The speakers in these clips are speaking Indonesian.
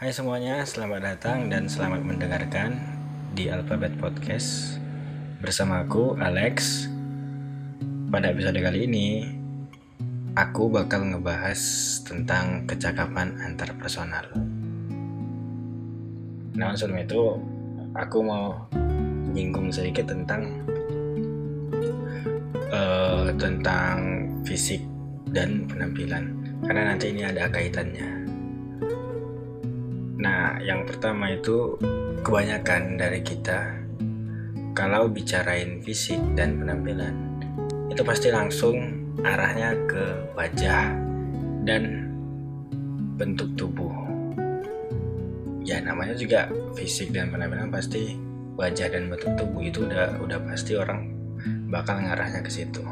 Hai semuanya, selamat datang dan selamat mendengarkan di Alphabet Podcast bersama aku Alex. Pada episode kali ini, aku bakal ngebahas tentang kecakapan antar personal. Nah, sebelum itu aku mau nyinggung sedikit tentang uh, tentang fisik dan penampilan karena nanti ini ada kaitannya. Nah, yang pertama itu kebanyakan dari kita kalau bicarain fisik dan penampilan itu pasti langsung arahnya ke wajah dan bentuk tubuh. Ya namanya juga fisik dan penampilan pasti wajah dan bentuk tubuh itu udah udah pasti orang bakal ngarahnya ke situ.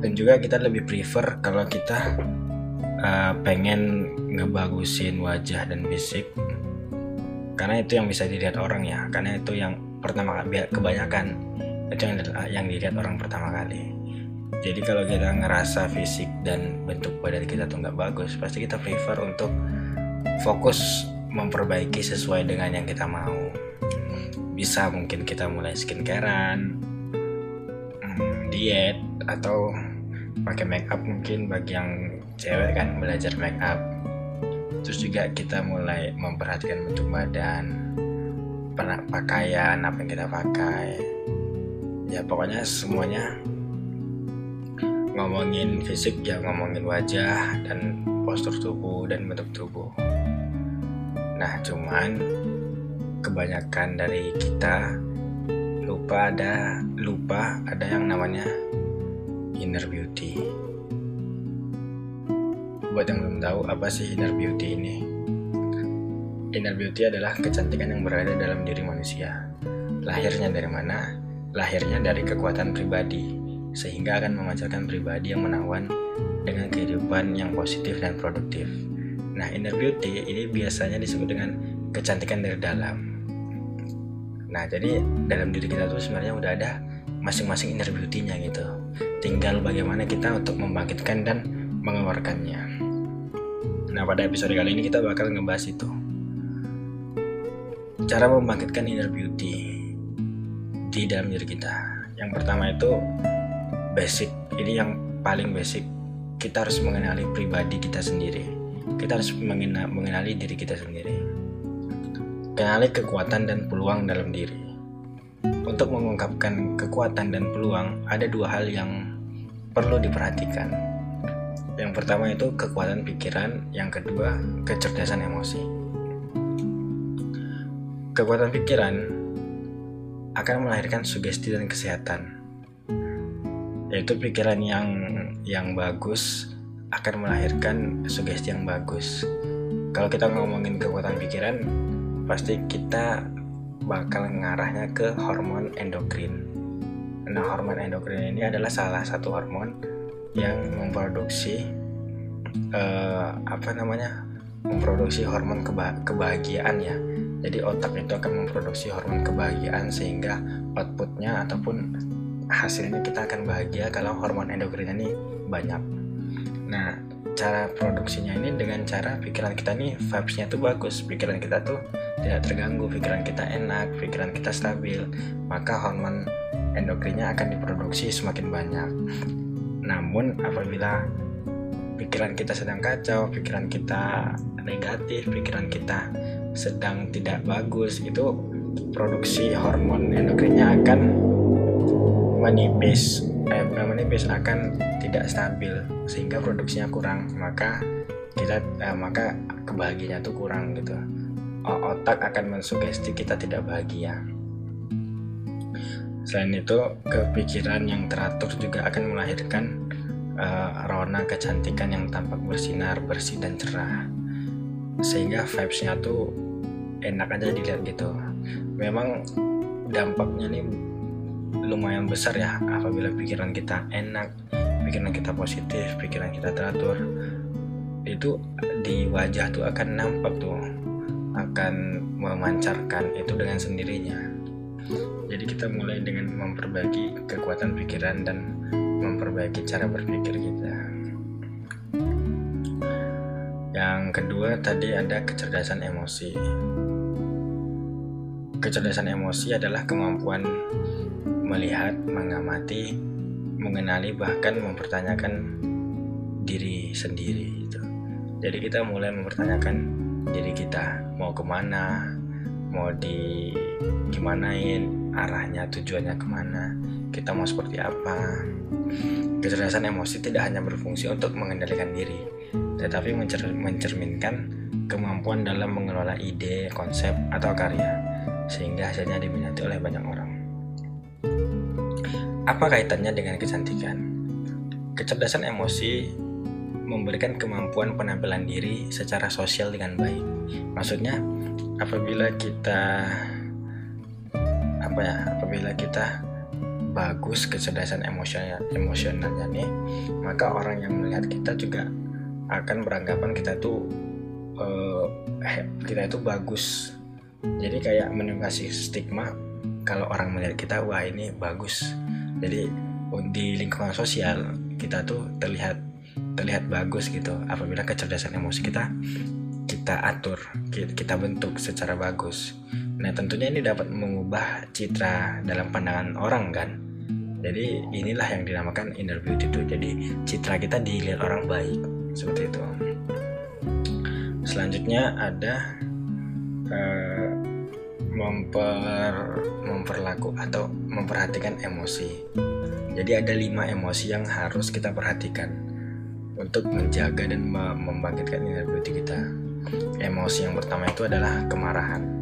Dan juga kita lebih prefer kalau kita uh, pengen ngebagusin wajah dan fisik. Karena itu yang bisa dilihat orang ya. Karena itu yang pertama kali kebanyakan itu yang yang dilihat orang pertama kali. Jadi kalau kita ngerasa fisik dan bentuk badan kita tuh nggak bagus pasti kita prefer untuk fokus memperbaiki sesuai dengan yang kita mau. Bisa mungkin kita mulai skincarean hmm, diet atau pakai make up mungkin bagi yang cewek kan belajar make up. Terus juga kita mulai memperhatikan bentuk badan pakaian apa yang kita pakai. Ya pokoknya semuanya ngomongin fisik ya ngomongin wajah dan postur tubuh dan bentuk tubuh. Nah cuman kebanyakan dari kita lupa ada lupa ada yang namanya inner beauty. Buat yang belum tahu apa sih inner beauty ini? Inner beauty adalah kecantikan yang berada dalam diri manusia. Lahirnya dari mana? Lahirnya dari kekuatan pribadi sehingga akan memancarkan pribadi yang menawan dengan kehidupan yang positif dan produktif. Nah inner beauty ini biasanya disebut dengan kecantikan dari dalam. Nah jadi dalam diri kita tuh sebenarnya udah ada masing-masing inner beauty-nya gitu tinggal bagaimana kita untuk membangkitkan dan mengeluarkannya. Nah, pada episode kali ini kita bakal ngebahas itu. Cara membangkitkan inner beauty di dalam diri kita. Yang pertama itu basic. Ini yang paling basic. Kita harus mengenali pribadi kita sendiri. Kita harus mengenali diri kita sendiri. Kenali kekuatan dan peluang dalam diri. Untuk mengungkapkan kekuatan dan peluang, ada dua hal yang perlu diperhatikan yang pertama itu kekuatan pikiran, yang kedua kecerdasan emosi. Kekuatan pikiran akan melahirkan sugesti dan kesehatan. Yaitu pikiran yang yang bagus akan melahirkan sugesti yang bagus. Kalau kita ngomongin kekuatan pikiran, pasti kita bakal ngarahnya ke hormon endokrin. Nah, hormon endokrin ini adalah salah satu hormon yang memproduksi uh, apa namanya memproduksi hormon keba kebahagiaan ya. Jadi otak itu akan memproduksi hormon kebahagiaan sehingga outputnya ataupun hasilnya kita akan bahagia kalau hormon endokrin ini banyak. Nah cara produksinya ini dengan cara pikiran kita nih vibesnya tuh bagus. Pikiran kita tuh tidak terganggu pikiran kita enak pikiran kita stabil. Maka hormon endokrinnya akan diproduksi semakin banyak namun apabila pikiran kita sedang kacau, pikiran kita negatif, pikiran kita sedang tidak bagus, itu produksi hormon endokrinnya akan menipis, eh menipis, akan tidak stabil sehingga produksinya kurang, maka kita eh, maka kebahagiaannya tuh kurang gitu. Otak akan mensugesti kita tidak bahagia. Selain itu, kepikiran yang teratur juga akan melahirkan uh, rona kecantikan yang tampak bersinar, bersih dan cerah. Sehingga vibesnya tuh enak aja dilihat gitu. Memang dampaknya nih lumayan besar ya apabila pikiran kita enak, pikiran kita positif, pikiran kita teratur. Itu di wajah tuh akan nampak tuh akan memancarkan itu dengan sendirinya. Jadi kita mulai dengan memperbaiki kekuatan pikiran dan memperbaiki cara berpikir kita. yang kedua tadi ada kecerdasan emosi kecerdasan emosi adalah kemampuan melihat mengamati mengenali bahkan mempertanyakan diri sendiri gitu. jadi kita mulai mempertanyakan diri kita mau ke mana mau di gimanain arahnya tujuannya ke mana kita mau seperti apa. Kecerdasan emosi tidak hanya berfungsi untuk mengendalikan diri tetapi mencer mencerminkan kemampuan dalam mengelola ide konsep atau karya sehingga hasilnya diminati oleh banyak orang. Apa kaitannya dengan kecantikan? Kecerdasan emosi memberikan kemampuan penampilan diri secara sosial dengan baik. Maksudnya apabila kita apa ya, apabila kita bagus kecerdasan emosional emosionalnya nih, maka orang yang melihat kita juga akan beranggapan kita tuh uh, kita itu bagus. Jadi kayak mengasih stigma kalau orang melihat kita wah ini bagus. Jadi di lingkungan sosial kita tuh terlihat terlihat bagus gitu apabila kecerdasan emosi kita kita atur kita bentuk secara bagus nah tentunya ini dapat mengubah citra dalam pandangan orang kan? Jadi inilah yang dinamakan inner beauty itu. Jadi citra kita dilihat orang baik. Seperti itu. Selanjutnya ada uh, memper memperlaku atau memperhatikan emosi. Jadi ada lima emosi yang harus kita perhatikan untuk menjaga dan membangkitkan energi kita. Emosi yang pertama itu adalah kemarahan.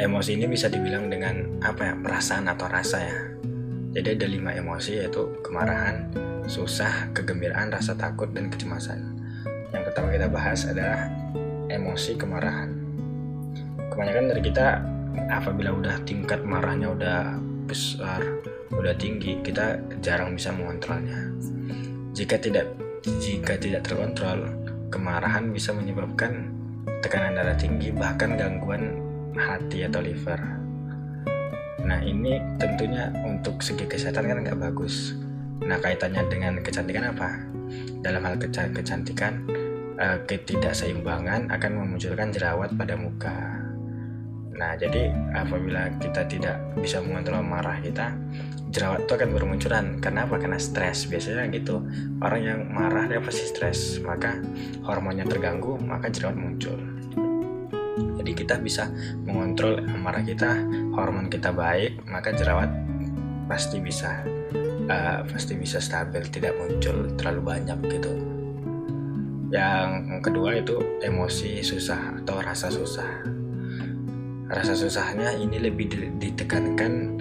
Emosi ini bisa dibilang dengan apa ya perasaan atau rasa ya. Jadi ada lima emosi yaitu kemarahan, susah, kegembiraan, rasa takut, dan kecemasan. Yang pertama kita bahas adalah emosi kemarahan. Kebanyakan dari kita apabila udah tingkat marahnya udah besar, udah tinggi, kita jarang bisa mengontrolnya jika tidak jika tidak terkontrol, kemarahan bisa menyebabkan tekanan darah tinggi bahkan gangguan hati atau liver. Nah ini tentunya untuk segi kesehatan kan nggak bagus. Nah kaitannya dengan kecantikan apa? Dalam hal kecantikan, eh, ketidakseimbangan akan memunculkan jerawat pada muka. Nah jadi apabila kita tidak bisa mengontrol marah kita, jerawat itu akan bermunculan karena apa karena stres biasanya gitu orang yang marah dia pasti stres maka hormonnya terganggu maka jerawat muncul jadi kita bisa mengontrol amarah kita hormon kita baik maka jerawat pasti bisa uh, pasti bisa stabil tidak muncul terlalu banyak gitu. Yang kedua itu emosi susah atau rasa susah. Rasa susahnya ini lebih ditekankan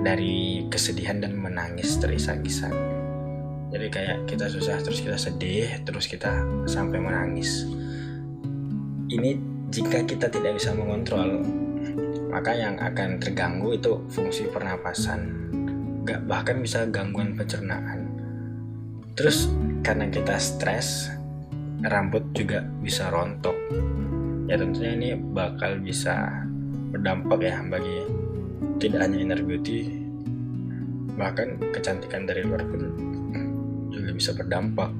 dari kesedihan dan menangis terisak-isak. Jadi kayak kita susah terus kita sedih terus kita sampai menangis. Ini jika kita tidak bisa mengontrol maka yang akan terganggu itu fungsi pernapasan. Gak bahkan bisa gangguan pencernaan. Terus karena kita stres rambut juga bisa rontok. Ya tentunya ini bakal bisa berdampak ya bagi tidak hanya inner beauty bahkan kecantikan dari luar pun juga bisa berdampak.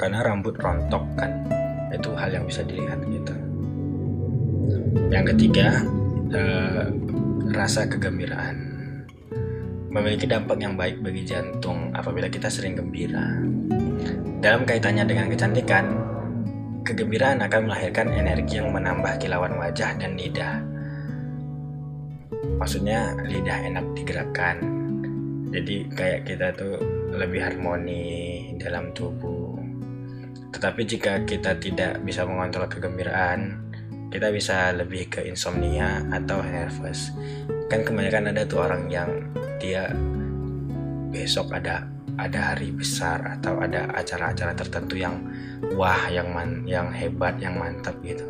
Karena rambut rontok kan itu hal yang bisa dilihat gitu. Yang ketiga eh, rasa kegembiraan. Memiliki dampak yang baik bagi jantung apabila kita sering gembira. Dalam kaitannya dengan kecantikan kegembiraan akan melahirkan energi yang menambah kilauan wajah dan lidah. Maksudnya lidah enak digerakkan. Jadi kayak kita tuh lebih harmoni dalam tubuh tetapi jika kita tidak bisa mengontrol kegembiraan kita bisa lebih ke insomnia atau nervous. Kan kebanyakan ada tuh orang yang dia besok ada ada hari besar atau ada acara-acara tertentu yang wah yang man, yang hebat yang mantap gitu.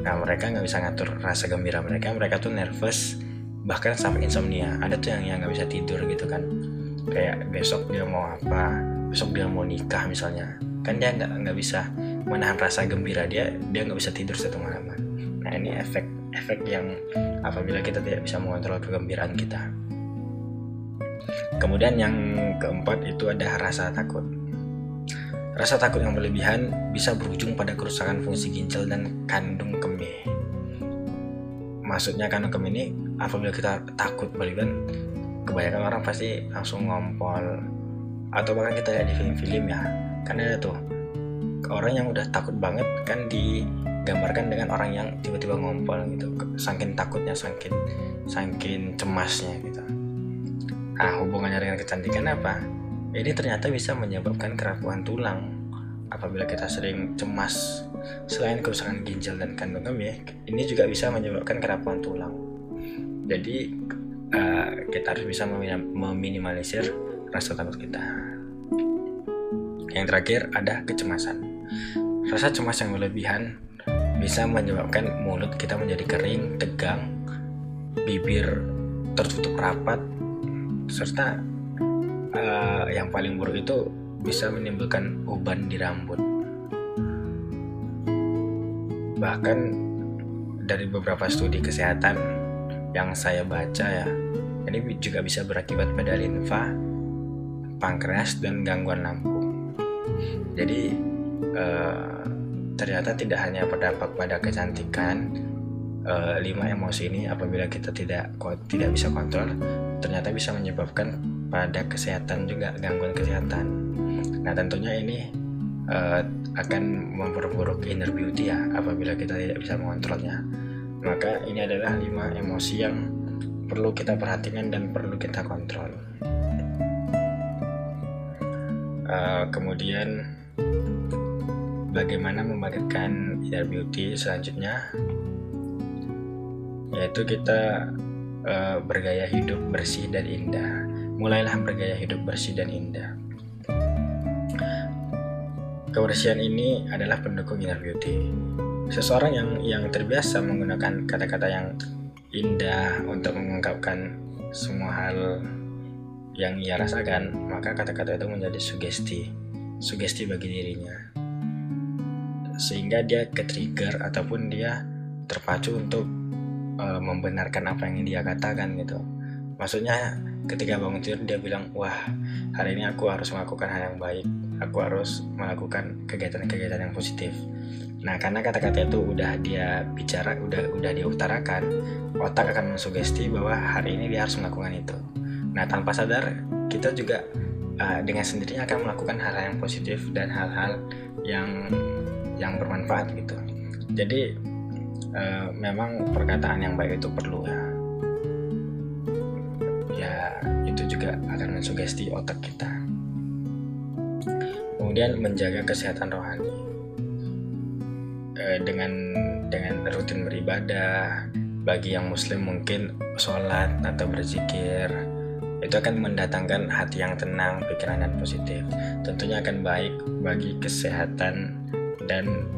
Nah mereka nggak bisa ngatur rasa gembira mereka mereka tuh nervous bahkan sampai insomnia. Ada tuh yang yang nggak bisa tidur gitu kan. Kayak besok dia mau apa besok dia mau nikah misalnya kan dia nggak nggak bisa menahan rasa gembira dia dia nggak bisa tidur satu malam. Nah ini efek efek yang apabila kita tidak bisa mengontrol kegembiraan kita. Kemudian yang keempat itu ada rasa takut. Rasa takut yang berlebihan bisa berujung pada kerusakan fungsi ginjal dan kandung kemih. Maksudnya kandung kemih ini apabila kita takut berlebihan, kebanyakan orang pasti langsung ngompol. Atau bahkan kita lihat di film-film ya, karena ada tuh orang yang udah takut banget kan digambarkan dengan orang yang tiba-tiba ngompol gitu, saking takutnya, saking saking cemasnya gitu. Nah hubungannya dengan kecantikan apa? Ini ternyata bisa menyebabkan kerapuhan tulang apabila kita sering cemas. Selain kerusakan ginjal dan kandung kemih, ini juga bisa menyebabkan kerapuhan tulang. Jadi uh, kita harus bisa meminimalisir rasa takut kita. Yang terakhir ada kecemasan. Rasa cemas yang berlebihan bisa menyebabkan mulut kita menjadi kering, tegang, bibir tertutup rapat, serta uh, yang paling buruk itu bisa menimbulkan uban di rambut. Bahkan dari beberapa studi kesehatan yang saya baca ya, ini juga bisa berakibat pada limfa, pankreas dan gangguan lambung. Jadi uh, ternyata tidak hanya berdampak pada kecantikan, uh, lima emosi ini apabila kita tidak tidak bisa kontrol, ternyata bisa menyebabkan pada kesehatan juga gangguan kesehatan. Nah tentunya ini uh, akan memperburuk inner beauty ya apabila kita tidak bisa mengontrolnya. Maka ini adalah lima emosi yang perlu kita perhatikan dan perlu kita kontrol. Uh, kemudian bagaimana membangkitkan inner beauty selanjutnya yaitu kita uh, bergaya hidup bersih dan indah mulailah bergaya hidup bersih dan indah. Kebersihan ini adalah pendukung inner beauty. Seseorang yang yang terbiasa menggunakan kata-kata yang indah untuk mengungkapkan semua hal yang ia rasakan, maka kata-kata itu menjadi sugesti, sugesti bagi dirinya. Sehingga dia ke-trigger ataupun dia terpacu untuk uh, membenarkan apa yang dia katakan gitu. Maksudnya ketika bangun tidur dia bilang wah hari ini aku harus melakukan hal yang baik aku harus melakukan kegiatan-kegiatan yang positif nah karena kata-kata itu udah dia bicara udah udah dia utarakan otak akan mensugesti bahwa hari ini dia harus melakukan itu nah tanpa sadar kita juga uh, dengan sendirinya akan melakukan hal-hal yang positif dan hal-hal yang yang bermanfaat gitu jadi uh, memang perkataan yang baik itu perlu ya juga akan mensugesti otak kita. Kemudian menjaga kesehatan rohani e, dengan dengan rutin beribadah. Bagi yang Muslim mungkin sholat atau berzikir itu akan mendatangkan hati yang tenang, pikiran dan positif. Tentunya akan baik bagi kesehatan dan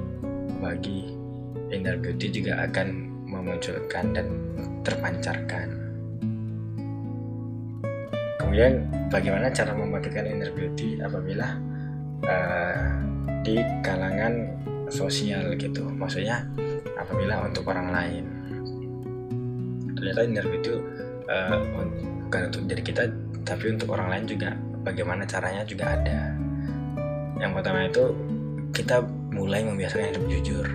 bagi inner beauty juga akan memunculkan dan terpancarkan. Kemudian bagaimana cara membangkitkan inner beauty apabila uh, di kalangan sosial gitu, maksudnya apabila untuk orang lain. Ternyata inner beauty uh, bukan untuk diri kita, tapi untuk orang lain juga. Bagaimana caranya juga ada. Yang pertama itu kita mulai membiasakan hidup jujur.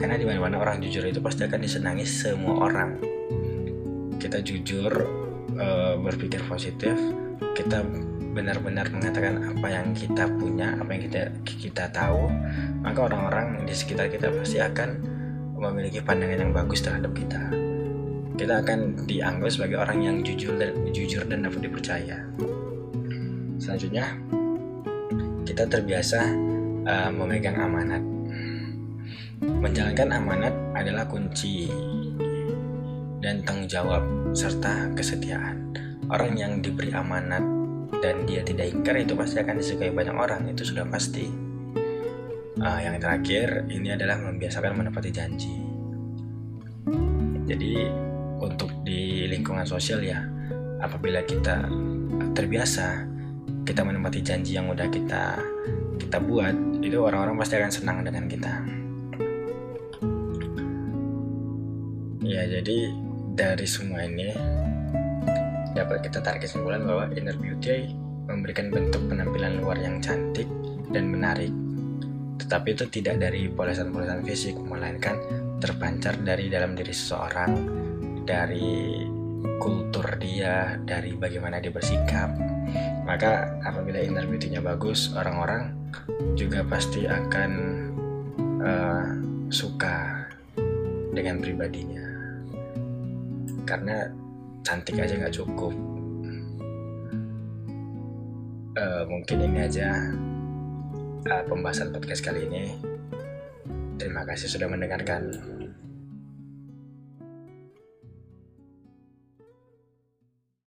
Karena di mana-mana orang jujur itu pasti akan disenangi semua orang. Kita jujur uh, berpikir positif. Kita benar-benar mengatakan apa yang kita punya apa yang kita kita tahu. Maka orang-orang di sekitar kita pasti akan memiliki pandangan yang bagus terhadap kita kita akan dianggap sebagai orang yang jujur dan jujur dan dapat dipercaya selanjutnya kita terbiasa uh, memegang amanat menjalankan amanat adalah kunci dan tanggung jawab serta kesetiaan. Orang yang diberi amanat dan dia tidak ingkar itu pasti akan disukai banyak orang, itu sudah pasti. Uh, yang terakhir ini adalah membiasakan menepati janji. Jadi lingkungan sosial ya, apabila kita terbiasa kita menepati janji yang udah kita kita buat, itu orang-orang pasti akan senang dengan kita. Ya, jadi dari semua ini dapat kita tarik kesimpulan bahwa inner beauty memberikan bentuk penampilan luar yang cantik dan menarik. Tetapi itu tidak dari polesan-polesan fisik, melainkan terpancar dari dalam diri seseorang, dari kultur dia, dari bagaimana dia bersikap. Maka apabila inner beauty-nya bagus, orang-orang juga pasti akan uh, suka dengan pribadinya. Karena cantik aja nggak cukup. Uh, mungkin ini aja uh, pembahasan podcast kali ini. Terima kasih sudah mendengarkan.